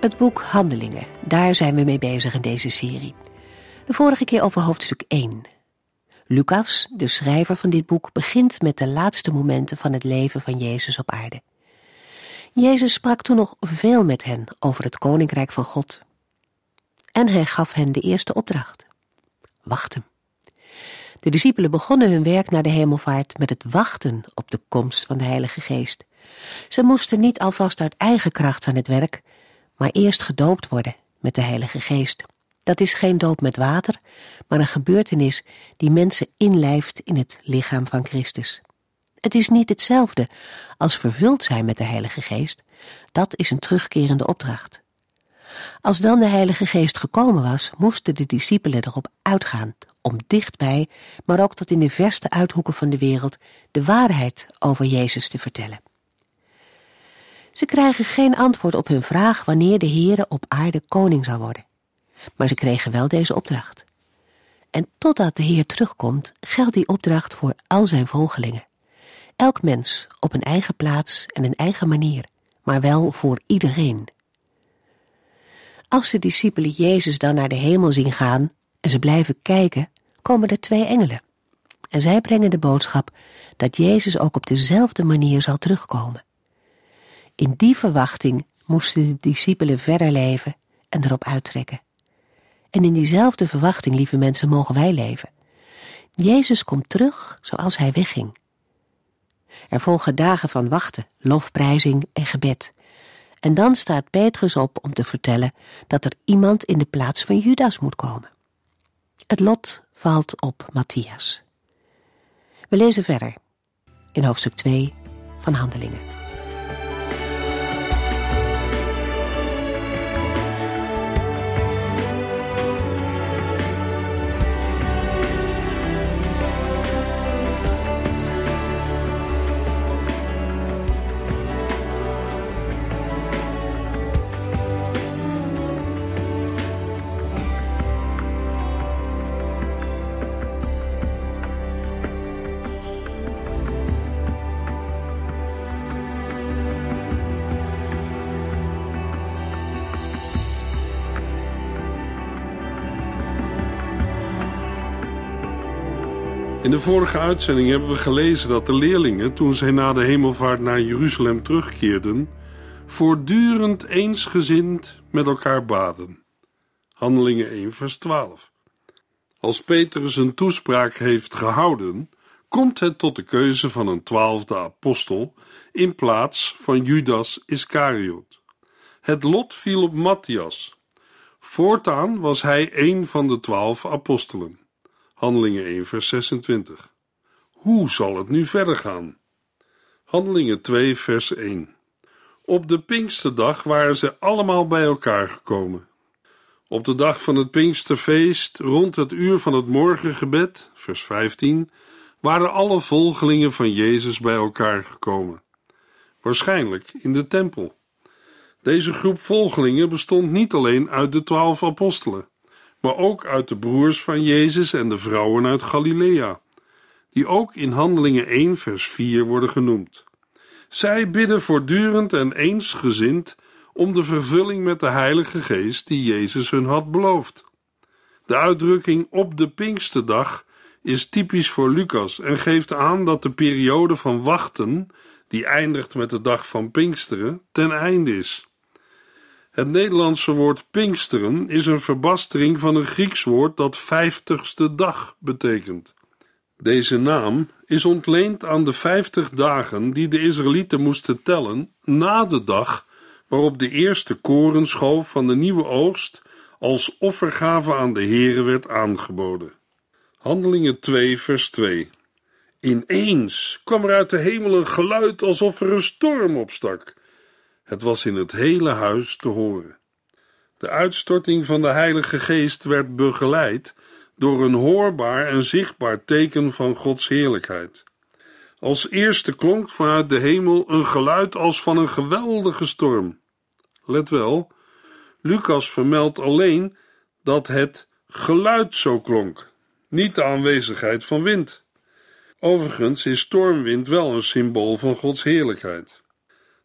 Het boek Handelingen, daar zijn we mee bezig in deze serie. De vorige keer over hoofdstuk 1. Lucas, de schrijver van dit boek, begint met de laatste momenten van het leven van Jezus op aarde. Jezus sprak toen nog veel met hen over het koninkrijk van God. En hij gaf hen de eerste opdracht. Wachten. De discipelen begonnen hun werk naar de hemelvaart met het wachten op de komst van de Heilige Geest. Ze moesten niet alvast uit eigen kracht aan het werk, maar eerst gedoopt worden met de Heilige Geest. Dat is geen doop met water, maar een gebeurtenis die mensen inlijft in het lichaam van Christus. Het is niet hetzelfde als vervuld zijn met de Heilige Geest. Dat is een terugkerende opdracht. Als dan de Heilige Geest gekomen was, moesten de discipelen erop uitgaan om dichtbij, maar ook tot in de verste uithoeken van de wereld, de waarheid over Jezus te vertellen. Ze krijgen geen antwoord op hun vraag wanneer de Heere op aarde koning zal worden. Maar ze kregen wel deze opdracht. En totdat de Heer terugkomt, geldt die opdracht voor al zijn volgelingen. Elk mens op een eigen plaats en een eigen manier, maar wel voor iedereen. Als de discipelen Jezus dan naar de hemel zien gaan en ze blijven kijken, komen er twee engelen. En zij brengen de boodschap dat Jezus ook op dezelfde manier zal terugkomen. In die verwachting moesten de discipelen verder leven en erop uittrekken. En in diezelfde verwachting, lieve mensen, mogen wij leven. Jezus komt terug zoals hij wegging. Er volgen dagen van wachten, lofprijzing en gebed. En dan staat Petrus op om te vertellen dat er iemand in de plaats van Judas moet komen. Het lot valt op Matthias. We lezen verder in hoofdstuk 2 van Handelingen. In de vorige uitzending hebben we gelezen dat de leerlingen, toen zij na de hemelvaart naar Jeruzalem terugkeerden, voortdurend eensgezind met elkaar baden. Handelingen 1, vers 12. Als Petrus een toespraak heeft gehouden, komt het tot de keuze van een twaalfde apostel in plaats van Judas Iscariot. Het lot viel op Matthias. Voortaan was hij een van de twaalf apostelen. Handelingen 1, vers 26. Hoe zal het nu verder gaan? Handelingen 2, vers 1. Op de Pinksterdag waren ze allemaal bij elkaar gekomen. Op de dag van het Pinksterfeest, rond het uur van het morgengebed, vers 15, waren alle volgelingen van Jezus bij elkaar gekomen. Waarschijnlijk in de tempel. Deze groep volgelingen bestond niet alleen uit de twaalf apostelen maar ook uit de broers van Jezus en de vrouwen uit Galilea, die ook in Handelingen 1, vers 4 worden genoemd. Zij bidden voortdurend en eensgezind om de vervulling met de Heilige Geest die Jezus hun had beloofd. De uitdrukking op de Pinksterdag is typisch voor Lucas en geeft aan dat de periode van wachten, die eindigt met de dag van Pinksteren, ten einde is. Het Nederlandse woord Pinksteren is een verbastering van een Grieks woord dat vijftigste dag betekent. Deze naam is ontleend aan de vijftig dagen die de Israëlieten moesten tellen na de dag waarop de eerste korenschoof van de nieuwe oogst als offergave aan de Here werd aangeboden. Handelingen 2 vers 2 Ineens kwam er uit de hemel een geluid alsof er een storm opstak het was in het hele huis te horen. De uitstorting van de Heilige Geest werd begeleid door een hoorbaar en zichtbaar teken van Gods heerlijkheid. Als eerste klonk vanuit de hemel een geluid als van een geweldige storm. Let wel, Lucas vermeldt alleen dat het geluid zo klonk, niet de aanwezigheid van wind. Overigens is stormwind wel een symbool van Gods heerlijkheid.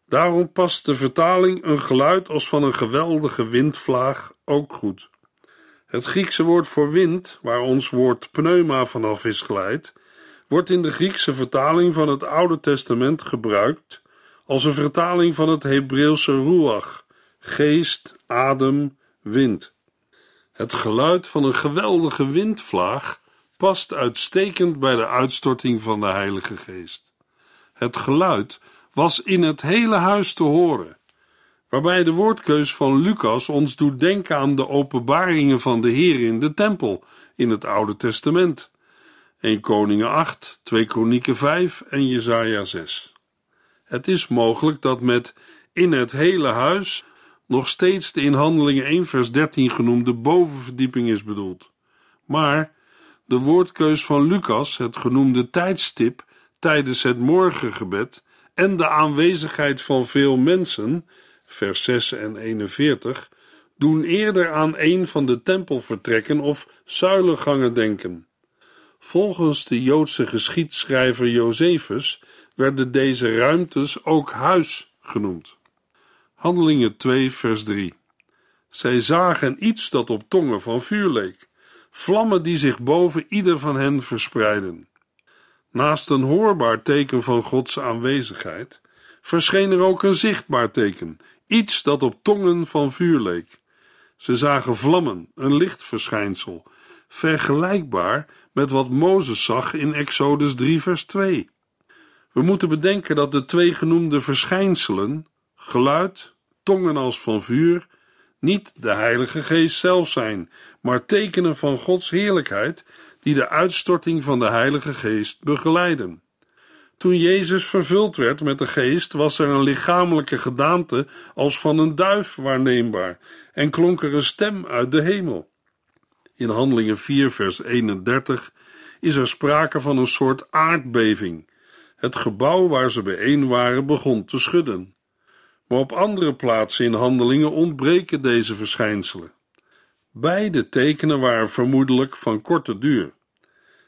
Daarom past de vertaling een geluid als van een geweldige windvlaag ook goed. Het Griekse woord voor wind, waar ons woord pneuma vanaf is geleid, wordt in de Griekse vertaling van het Oude Testament gebruikt als een vertaling van het Hebreeuwse ruach, geest, adem, wind. Het geluid van een geweldige windvlaag past uitstekend bij de uitstorting van de Heilige Geest. Het geluid was in het hele huis te horen, waarbij de woordkeus van Lucas ons doet denken aan de openbaringen van de Heer in de tempel in het Oude Testament. 1 Koningen 8, 2 Kronieken 5 en Jesaja 6. Het is mogelijk dat met in het hele huis nog steeds de in Handelingen 1 vers 13 genoemde bovenverdieping is bedoeld. Maar de woordkeus van Lucas, het genoemde tijdstip tijdens het morgengebed en de aanwezigheid van veel mensen, vers 6 en 41, doen eerder aan een van de tempelvertrekken of zuilengangen denken. Volgens de Joodse geschiedschrijver Josephus werden deze ruimtes ook huis genoemd. Handelingen 2, vers 3. Zij zagen iets dat op tongen van vuur leek, vlammen die zich boven ieder van hen verspreiden. Naast een hoorbaar teken van Gods aanwezigheid verscheen er ook een zichtbaar teken, iets dat op tongen van vuur leek. Ze zagen vlammen, een lichtverschijnsel, vergelijkbaar met wat Mozes zag in Exodus 3, vers 2. We moeten bedenken dat de twee genoemde verschijnselen, geluid, tongen als van vuur, niet de Heilige Geest zelf zijn, maar tekenen van Gods heerlijkheid die de uitstorting van de Heilige Geest begeleiden. Toen Jezus vervuld werd met de Geest, was er een lichamelijke gedaante als van een duif waarneembaar en klonk er een stem uit de hemel. In Handelingen 4, vers 31 is er sprake van een soort aardbeving. Het gebouw waar ze bijeen waren begon te schudden. Maar op andere plaatsen in Handelingen ontbreken deze verschijnselen. Beide tekenen waren vermoedelijk van korte duur.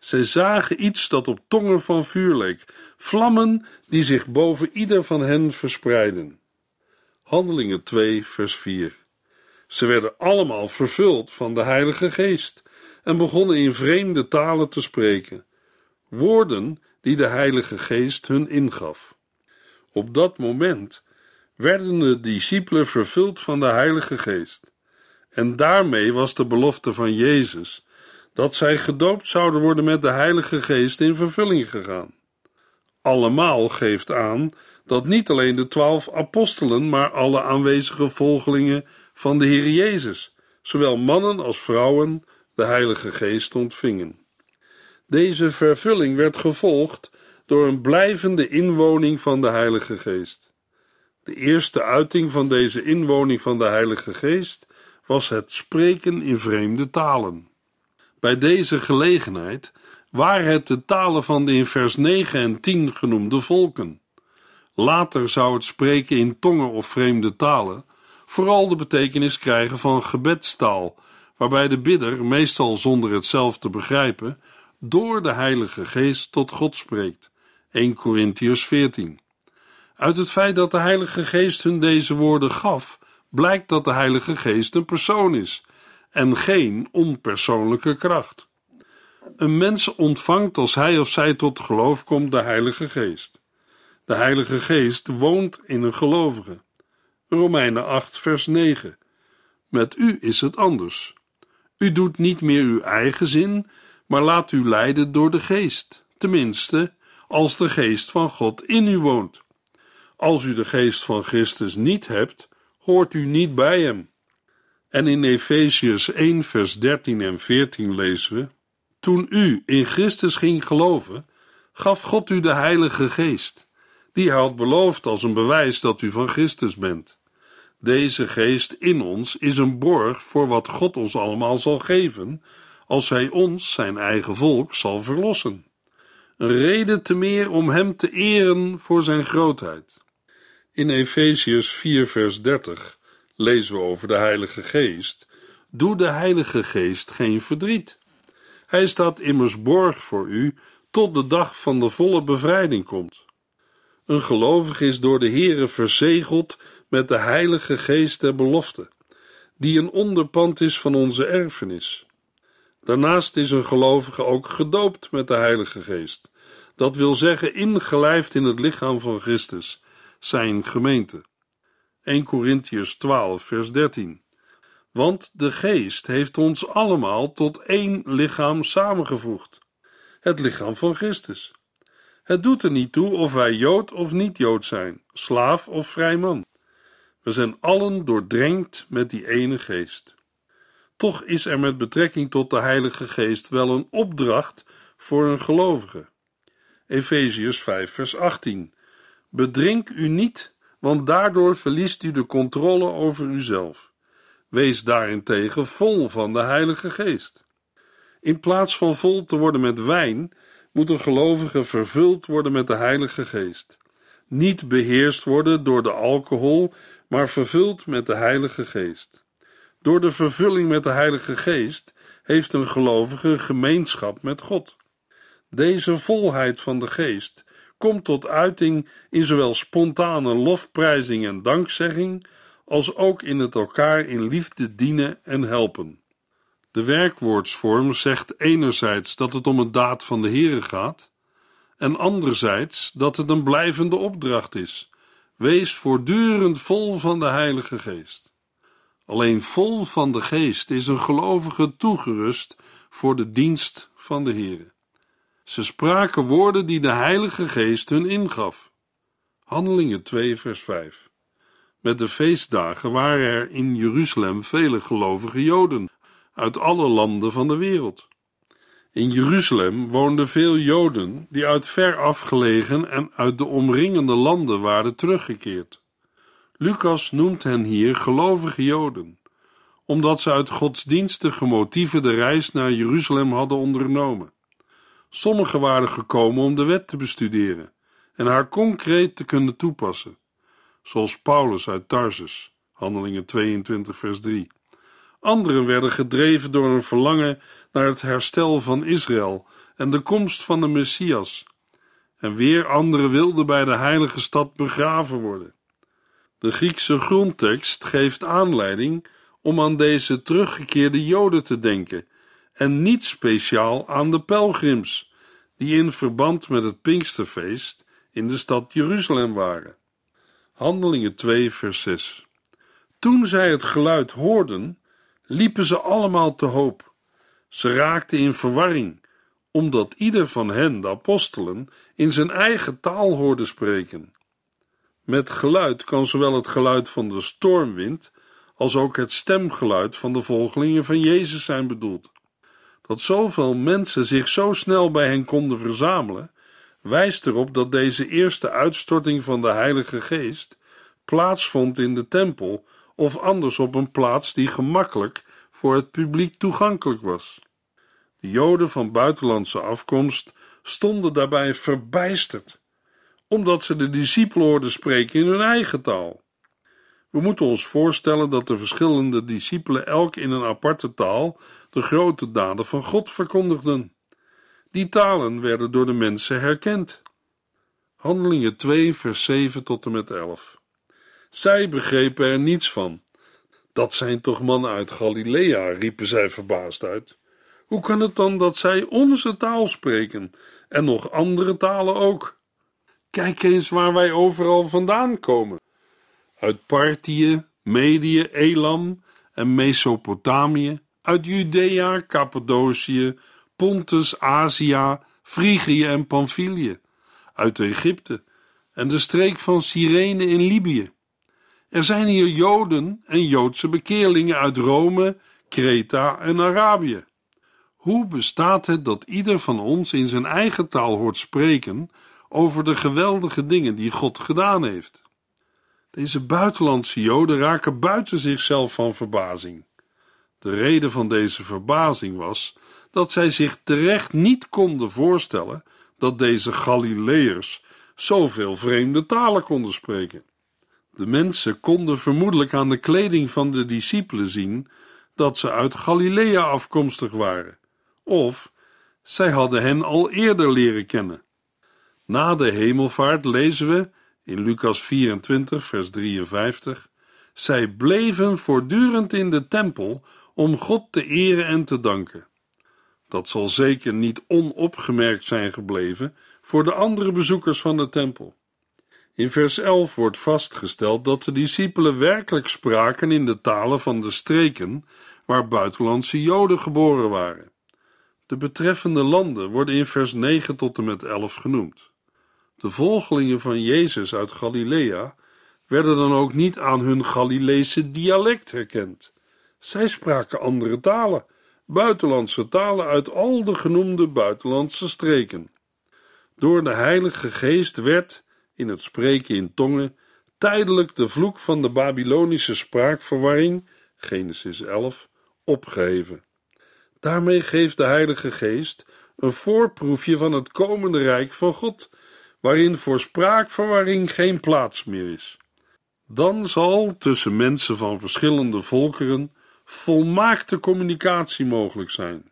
Zij zagen iets dat op tongen van vuur leek, vlammen die zich boven ieder van hen verspreiden. Handelingen 2, vers 4. Ze werden allemaal vervuld van de Heilige Geest en begonnen in vreemde talen te spreken, woorden die de Heilige Geest hun ingaf. Op dat moment werden de discipelen vervuld van de Heilige Geest. En daarmee was de belofte van Jezus dat zij gedoopt zouden worden met de Heilige Geest in vervulling gegaan. Allemaal geeft aan dat niet alleen de twaalf apostelen, maar alle aanwezige volgelingen van de Heer Jezus, zowel mannen als vrouwen, de Heilige Geest ontvingen. Deze vervulling werd gevolgd door een blijvende inwoning van de Heilige Geest. De eerste uiting van deze inwoning van de Heilige Geest was het spreken in vreemde talen. Bij deze gelegenheid waren het de talen van de in vers 9 en 10 genoemde volken. Later zou het spreken in tongen of vreemde talen vooral de betekenis krijgen van gebedstaal, waarbij de bidder, meestal zonder het zelf te begrijpen, door de Heilige Geest tot God spreekt. 1 Corinthians 14. Uit het feit dat de Heilige Geest hun deze woorden gaf, blijkt dat de Heilige Geest een persoon is en geen onpersoonlijke kracht. Een mens ontvangt als hij of zij tot geloof komt de Heilige Geest. De Heilige Geest woont in een gelovige. Romeinen 8, vers 9. Met u is het anders. U doet niet meer uw eigen zin, maar laat u leiden door de Geest, tenminste, als de Geest van God in u woont. Als u de Geest van Christus niet hebt, hoort u niet bij Hem. En in Efesiërs 1, vers 13 en 14 lezen we: Toen u in Christus ging geloven, gaf God u de Heilige Geest, die hij had beloofd als een bewijs dat u van Christus bent. Deze geest in ons is een borg voor wat God ons allemaal zal geven, als Hij ons, zijn eigen volk, zal verlossen. Een reden te meer om Hem te eren voor Zijn grootheid. In Efeziërs 4, vers 30 lezen we over de Heilige Geest. Doe de Heilige Geest geen verdriet. Hij staat immers borg voor u tot de dag van de volle bevrijding komt. Een gelovige is door de Heere verzegeld met de Heilige Geest der belofte, die een onderpand is van onze erfenis. Daarnaast is een gelovige ook gedoopt met de Heilige Geest, dat wil zeggen ingelijfd in het lichaam van Christus, zijn gemeente. 1 Corinthians 12, vers 13. Want de Geest heeft ons allemaal tot één lichaam samengevoegd, het lichaam van Christus. Het doet er niet toe of wij Jood of niet Jood zijn, slaaf of vrij man. We zijn allen doordrenkt met die ene geest. Toch is er met betrekking tot de Heilige Geest wel een opdracht voor een gelovige. Efeziërs 5, vers 18. Bedrink u niet, want daardoor verliest u de controle over uzelf. Wees daarentegen vol van de Heilige Geest. In plaats van vol te worden met wijn, moet een gelovige vervuld worden met de Heilige Geest. Niet beheerst worden door de alcohol, maar vervuld met de Heilige Geest. Door de vervulling met de Heilige Geest heeft een gelovige gemeenschap met God. Deze volheid van de Geest komt tot uiting in zowel spontane lofprijzing en dankzegging, als ook in het elkaar in liefde dienen en helpen. De werkwoordsvorm zegt enerzijds dat het om een daad van de Heere gaat, en anderzijds dat het een blijvende opdracht is. Wees voortdurend vol van de Heilige Geest. Alleen vol van de Geest is een gelovige toegerust voor de dienst van de Heere. Ze spraken woorden die de Heilige Geest hun ingaf. Handelingen 2, vers 5. Met de feestdagen waren er in Jeruzalem vele gelovige Joden uit alle landen van de wereld. In Jeruzalem woonden veel Joden die uit ver afgelegen en uit de omringende landen waren teruggekeerd. Lucas noemt hen hier gelovige Joden, omdat ze uit godsdienstige motieven de reis naar Jeruzalem hadden ondernomen. Sommigen waren gekomen om de wet te bestuderen en haar concreet te kunnen toepassen, zoals Paulus uit Tarsus, Handelingen 22, vers 3. Anderen werden gedreven door een verlangen naar het herstel van Israël en de komst van de Messias. En weer anderen wilden bij de heilige stad begraven worden. De Griekse grondtekst geeft aanleiding om aan deze teruggekeerde Joden te denken en niet speciaal aan de pelgrims, die in verband met het Pinksterfeest in de stad Jeruzalem waren. Handelingen 2, vers 6. Toen zij het geluid hoorden, liepen ze allemaal te hoop. Ze raakten in verwarring, omdat ieder van hen, de apostelen, in zijn eigen taal hoorde spreken. Met geluid kan zowel het geluid van de stormwind als ook het stemgeluid van de volgelingen van Jezus zijn bedoeld. Dat zoveel mensen zich zo snel bij hen konden verzamelen, wijst erop dat deze eerste uitstorting van de Heilige Geest plaatsvond in de tempel of anders op een plaats die gemakkelijk voor het publiek toegankelijk was. De Joden van buitenlandse afkomst stonden daarbij verbijsterd, omdat ze de discipelen hoorden spreken in hun eigen taal. We moeten ons voorstellen dat de verschillende discipelen elk in een aparte taal de grote daden van God verkondigden. Die talen werden door de mensen herkend. Handelingen 2, vers 7 tot en met 11. Zij begrepen er niets van. Dat zijn toch mannen uit Galilea, riepen zij verbaasd uit. Hoe kan het dan dat zij onze taal spreken en nog andere talen ook? Kijk eens waar wij overal vandaan komen. Uit Parthië, Medië, Elam en Mesopotamië, uit Judea, Cappadocië, Pontus, Azië, Frigië en Pamphylië, uit Egypte en de streek van Cyrene in Libië. Er zijn hier Joden en Joodse bekeerlingen uit Rome, Kreta en Arabië. Hoe bestaat het dat ieder van ons in zijn eigen taal hoort spreken over de geweldige dingen die God gedaan heeft? Deze buitenlandse Joden raken buiten zichzelf van verbazing. De reden van deze verbazing was dat zij zich terecht niet konden voorstellen dat deze Galileërs zoveel vreemde talen konden spreken. De mensen konden vermoedelijk aan de kleding van de discipelen zien dat ze uit Galilea afkomstig waren, of zij hadden hen al eerder leren kennen. Na de hemelvaart lezen we in Lucas 24, vers 53: Zij bleven voortdurend in de tempel om God te eren en te danken. Dat zal zeker niet onopgemerkt zijn gebleven voor de andere bezoekers van de tempel. In vers 11 wordt vastgesteld dat de discipelen werkelijk spraken in de talen van de streken waar buitenlandse Joden geboren waren. De betreffende landen worden in vers 9 tot en met 11 genoemd. De volgelingen van Jezus uit Galilea werden dan ook niet aan hun Galileese dialect herkend. Zij spraken andere talen, buitenlandse talen uit al de genoemde buitenlandse streken. Door de Heilige Geest werd, in het spreken in tongen, tijdelijk de vloek van de Babylonische spraakverwarring, Genesis 11, opgeheven. Daarmee geeft de Heilige Geest een voorproefje van het komende rijk van God, waarin voor spraakverwarring geen plaats meer is. Dan zal tussen mensen van verschillende volkeren volmaakte communicatie mogelijk zijn.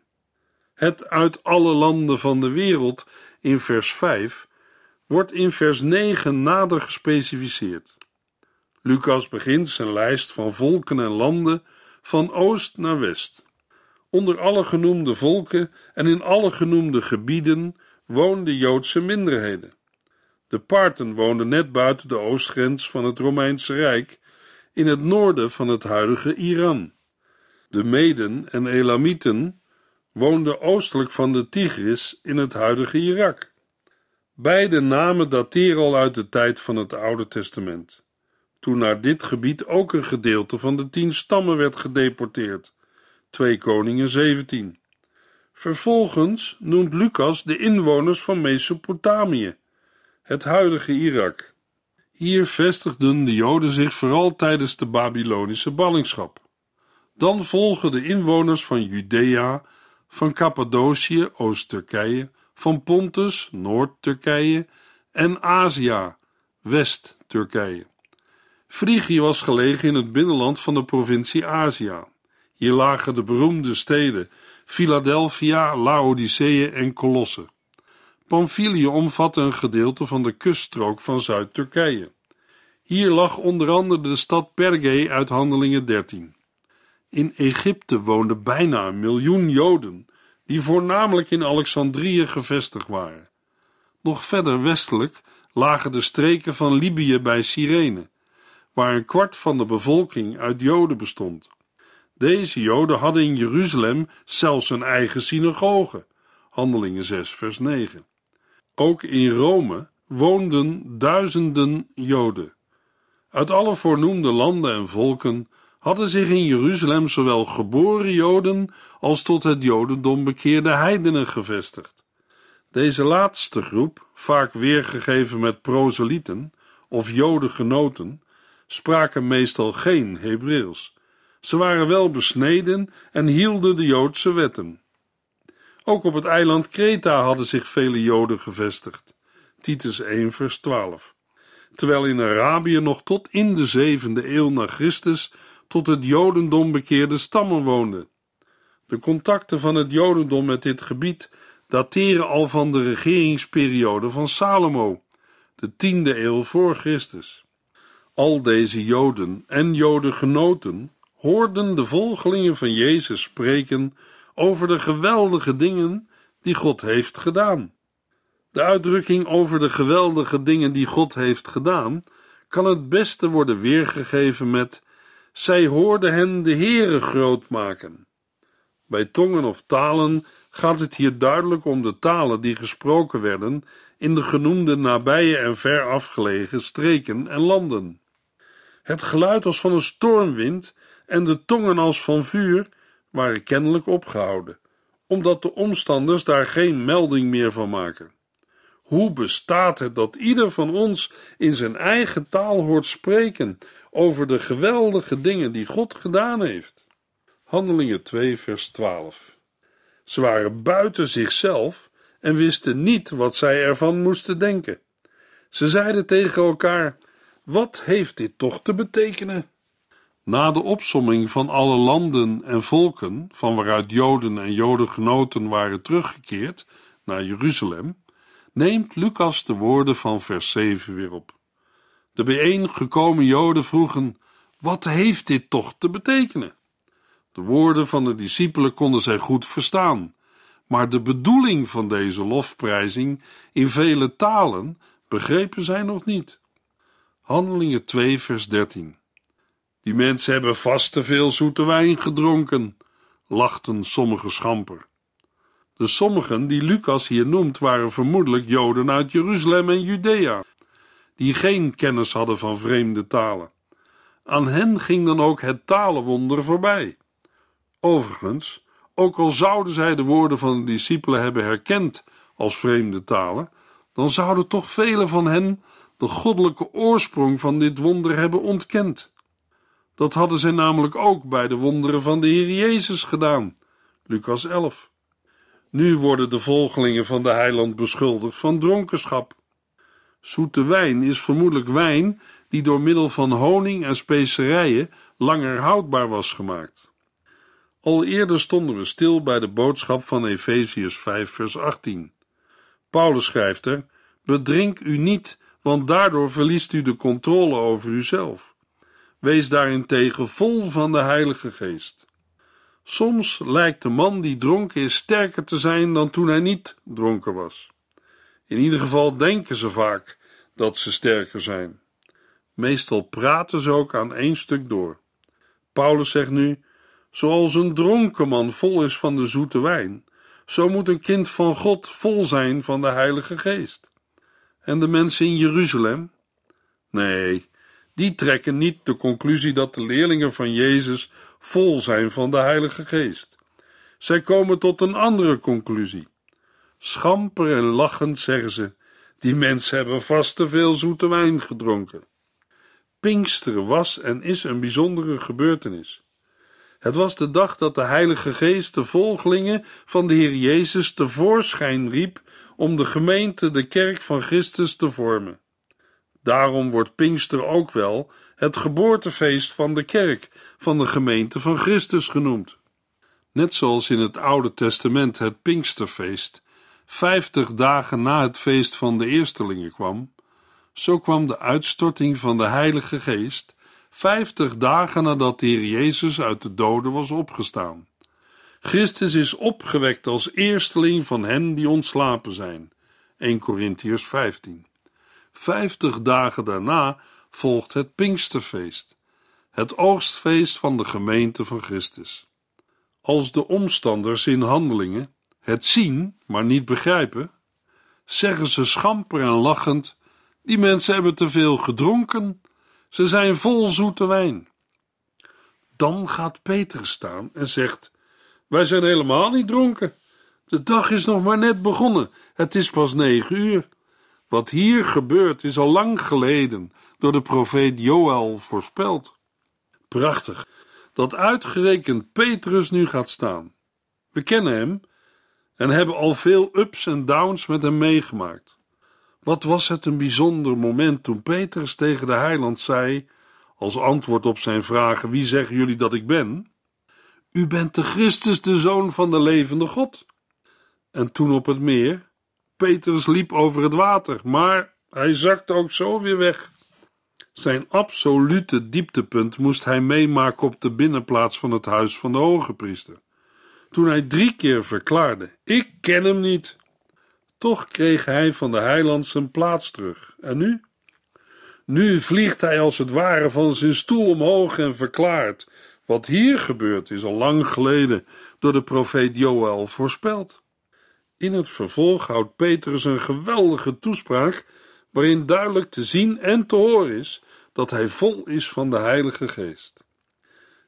Het uit alle landen van de wereld in vers 5 wordt in vers 9 nader gespecificeerd. Lucas begint zijn lijst van volken en landen van oost naar west. Onder alle genoemde volken en in alle genoemde gebieden woonden Joodse minderheden. De Parten woonden net buiten de oostgrens van het Romeinse Rijk, in het noorden van het huidige Iran. De Meden en Elamieten woonden oostelijk van de Tigris in het huidige Irak. Beide namen dateren al uit de tijd van het Oude Testament, toen naar dit gebied ook een gedeelte van de tien stammen werd gedeporteerd. 2 Koningen 17. Vervolgens noemt Lucas de inwoners van Mesopotamië, het huidige Irak. Hier vestigden de Joden zich vooral tijdens de Babylonische ballingschap. Dan volgen de inwoners van Judea, van Cappadocië, Oost-Turkije, van Pontus, Noord-Turkije en Azië, West-Turkije. Frigië was gelegen in het binnenland van de provincie Azië. Hier lagen de beroemde steden Philadelphia, Laodicea en Colosse. Pamphylië omvatte een gedeelte van de kuststrook van Zuid-Turkije. Hier lag onder andere de stad Perge uit Handelingen 13. In Egypte woonden bijna een miljoen Joden, die voornamelijk in Alexandrië gevestigd waren. Nog verder westelijk lagen de streken van Libië bij Cyrene, waar een kwart van de bevolking uit Joden bestond. Deze Joden hadden in Jeruzalem zelfs een eigen synagoge. Handelingen 6, vers 9. Ook in Rome woonden duizenden Joden. Uit alle voornoemde landen en volken hadden zich in Jeruzalem zowel geboren Joden als tot het Jodendom bekeerde heidenen gevestigd. Deze laatste groep, vaak weergegeven met proselieten of Jodengenoten, spraken meestal geen Hebreeuws. Ze waren wel besneden en hielden de Joodse wetten. Ook op het eiland Kreta hadden zich vele Joden gevestigd. Titus 1, vers 12. Terwijl in Arabië nog tot in de zevende eeuw na Christus tot het Jodendom bekeerde stammen woonden. De contacten van het Jodendom met dit gebied dateren al van de regeringsperiode van Salomo, de tiende eeuw voor Christus. Al deze Joden en Jodengenoten hoorden de volgelingen van Jezus spreken over de geweldige dingen die God heeft gedaan. De uitdrukking over de geweldige dingen die God heeft gedaan kan het beste worden weergegeven met zij hoorden hen de Heere groot maken. Bij tongen of talen gaat het hier duidelijk om de talen die gesproken werden in de genoemde nabije en ver afgelegen streken en landen. Het geluid als van een stormwind en de tongen als van vuur waren kennelijk opgehouden, omdat de omstanders daar geen melding meer van maken. Hoe bestaat het dat ieder van ons in zijn eigen taal hoort spreken over de geweldige dingen die God gedaan heeft? Handelingen 2, vers 12. Ze waren buiten zichzelf en wisten niet wat zij ervan moesten denken. Ze zeiden tegen elkaar: Wat heeft dit toch te betekenen? Na de opsomming van alle landen en volken, van waaruit Joden en Jodengenoten waren teruggekeerd naar Jeruzalem, neemt Lucas de woorden van vers 7 weer op. De bijeengekomen Joden vroegen: Wat heeft dit toch te betekenen? De woorden van de discipelen konden zij goed verstaan, maar de bedoeling van deze lofprijzing in vele talen begrepen zij nog niet. Handelingen 2, vers 13. Die mensen hebben vast te veel zoete wijn gedronken, lachten sommige schamper. De sommigen die Lucas hier noemt waren vermoedelijk Joden uit Jeruzalem en Judea, die geen kennis hadden van vreemde talen. Aan hen ging dan ook het talenwonder voorbij. Overigens, ook al zouden zij de woorden van de discipelen hebben herkend als vreemde talen, dan zouden toch velen van hen de goddelijke oorsprong van dit wonder hebben ontkend. Dat hadden zij namelijk ook bij de wonderen van de Heer Jezus gedaan. Lucas 11. Nu worden de volgelingen van de heiland beschuldigd van dronkenschap. Zoete wijn is vermoedelijk wijn die door middel van honing en specerijen langer houdbaar was gemaakt. Al eerder stonden we stil bij de boodschap van Efeziërs 5 vers 18. Paulus schrijft er: Bedrink u niet, want daardoor verliest u de controle over uzelf. Wees daarentegen vol van de Heilige Geest. Soms lijkt de man die dronken is sterker te zijn dan toen hij niet dronken was. In ieder geval denken ze vaak dat ze sterker zijn. Meestal praten ze ook aan één stuk door. Paulus zegt nu: Zoals een dronken man vol is van de zoete wijn, zo moet een kind van God vol zijn van de Heilige Geest. En de mensen in Jeruzalem? Nee, die trekken niet de conclusie dat de leerlingen van Jezus vol zijn van de Heilige Geest. Zij komen tot een andere conclusie. Schamper en lachend zeggen ze: die mensen hebben vast te veel zoete wijn gedronken. Pinksteren was en is een bijzondere gebeurtenis. Het was de dag dat de Heilige Geest de volgelingen van de Heer Jezus tevoorschijn riep om de gemeente, de kerk van Christus, te vormen. Daarom wordt Pinkster ook wel het geboortefeest van de kerk, van de gemeente van Christus genoemd. Net zoals in het Oude Testament het Pinksterfeest vijftig dagen na het feest van de eerstelingen kwam, zo kwam de uitstorting van de Heilige Geest vijftig dagen nadat de Heer Jezus uit de doden was opgestaan. Christus is opgewekt als eersteling van hen die ontslapen zijn. 1 Corinthiërs 15. Vijftig dagen daarna volgt het Pinksterfeest, het oogstfeest van de gemeente van Christus. Als de omstanders in handelingen het zien, maar niet begrijpen, zeggen ze schamper en lachend: Die mensen hebben te veel gedronken, ze zijn vol zoete wijn. Dan gaat Peter staan en zegt: Wij zijn helemaal niet dronken. De dag is nog maar net begonnen. Het is pas negen uur. Wat hier gebeurt is al lang geleden door de profeet Joël voorspeld. Prachtig dat uitgerekend Petrus nu gaat staan. We kennen hem en hebben al veel ups en downs met hem meegemaakt. Wat was het een bijzonder moment toen Petrus tegen de heiland zei, als antwoord op zijn vragen: Wie zeggen jullie dat ik ben? U bent de Christus, de zoon van de levende God. En toen op het meer, Petrus liep over het water, maar hij zakte ook zo weer weg. Zijn absolute dieptepunt moest hij meemaken op de binnenplaats van het huis van de hoge priester. Toen hij drie keer verklaarde: Ik ken hem niet. Toch kreeg hij van de heiland zijn plaats terug. En nu? Nu vliegt hij als het ware van zijn stoel omhoog en verklaart: Wat hier gebeurt is al lang geleden door de profeet Joël voorspeld. In het vervolg houdt Petrus een geweldige toespraak, waarin duidelijk te zien en te horen is dat hij vol is van de Heilige Geest.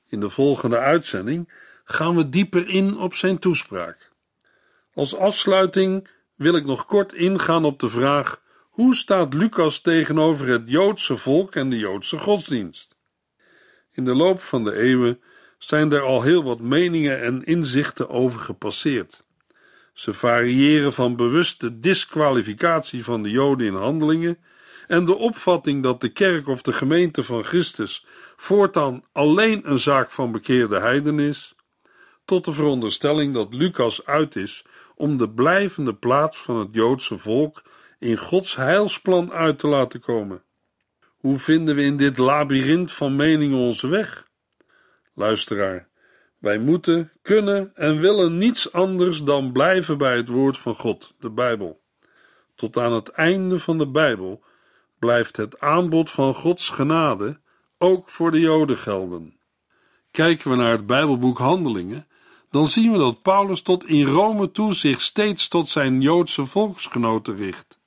In de volgende uitzending gaan we dieper in op zijn toespraak. Als afsluiting wil ik nog kort ingaan op de vraag: hoe staat Lucas tegenover het Joodse volk en de Joodse godsdienst? In de loop van de eeuwen zijn er al heel wat meningen en inzichten over gepasseerd. Ze variëren van bewuste disqualificatie van de Joden in handelingen en de opvatting dat de kerk of de gemeente van Christus voortaan alleen een zaak van bekeerde heiden is, tot de veronderstelling dat Lucas uit is om de blijvende plaats van het Joodse volk in Gods heilsplan uit te laten komen. Hoe vinden we in dit labyrint van meningen onze weg? Luisteraar, wij moeten, kunnen en willen niets anders dan blijven bij het woord van God, de Bijbel. Tot aan het einde van de Bijbel blijft het aanbod van Gods genade ook voor de Joden gelden. Kijken we naar het Bijbelboek Handelingen, dan zien we dat Paulus tot in Rome toe zich steeds tot zijn Joodse volksgenoten richt.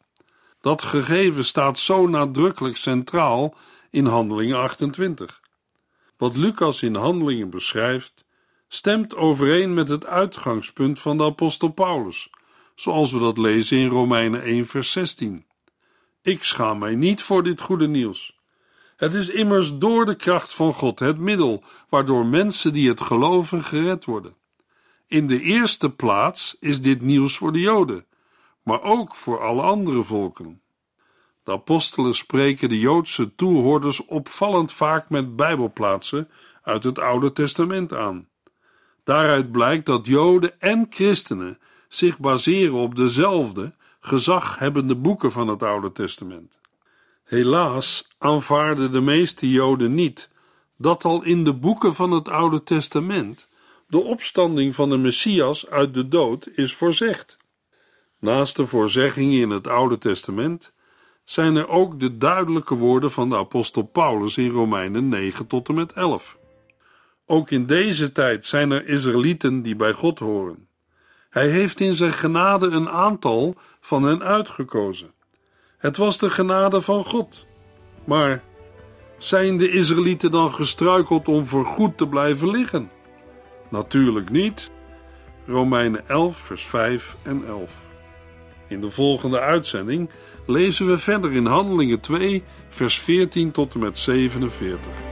Dat gegeven staat zo nadrukkelijk centraal in Handelingen 28. Wat Lucas in Handelingen beschrijft, stemt overeen met het uitgangspunt van de apostel Paulus, zoals we dat lezen in Romeinen 1 vers 16. Ik schaam mij niet voor dit goede nieuws. Het is immers door de kracht van God het middel waardoor mensen die het geloven gered worden. In de eerste plaats is dit nieuws voor de Joden, maar ook voor alle andere volken. De apostelen spreken de Joodse toehoorders opvallend vaak met Bijbelplaatsen uit het Oude Testament aan. Daaruit blijkt dat Joden en christenen zich baseren op dezelfde gezaghebbende boeken van het Oude Testament. Helaas aanvaarden de meeste Joden niet dat al in de boeken van het Oude Testament de opstanding van de Messias uit de dood is voorzegd. Naast de voorzeggingen in het Oude Testament zijn er ook de duidelijke woorden van de apostel Paulus in Romeinen 9 tot en met 11. Ook in deze tijd zijn er Israëlieten die bij God horen. Hij heeft in zijn genade een aantal van hen uitgekozen. Het was de genade van God. Maar zijn de Israëlieten dan gestruikeld om voorgoed te blijven liggen? Natuurlijk niet. Romeinen 11, vers 5 en 11. In de volgende uitzending lezen we verder in Handelingen 2, vers 14 tot en met 47.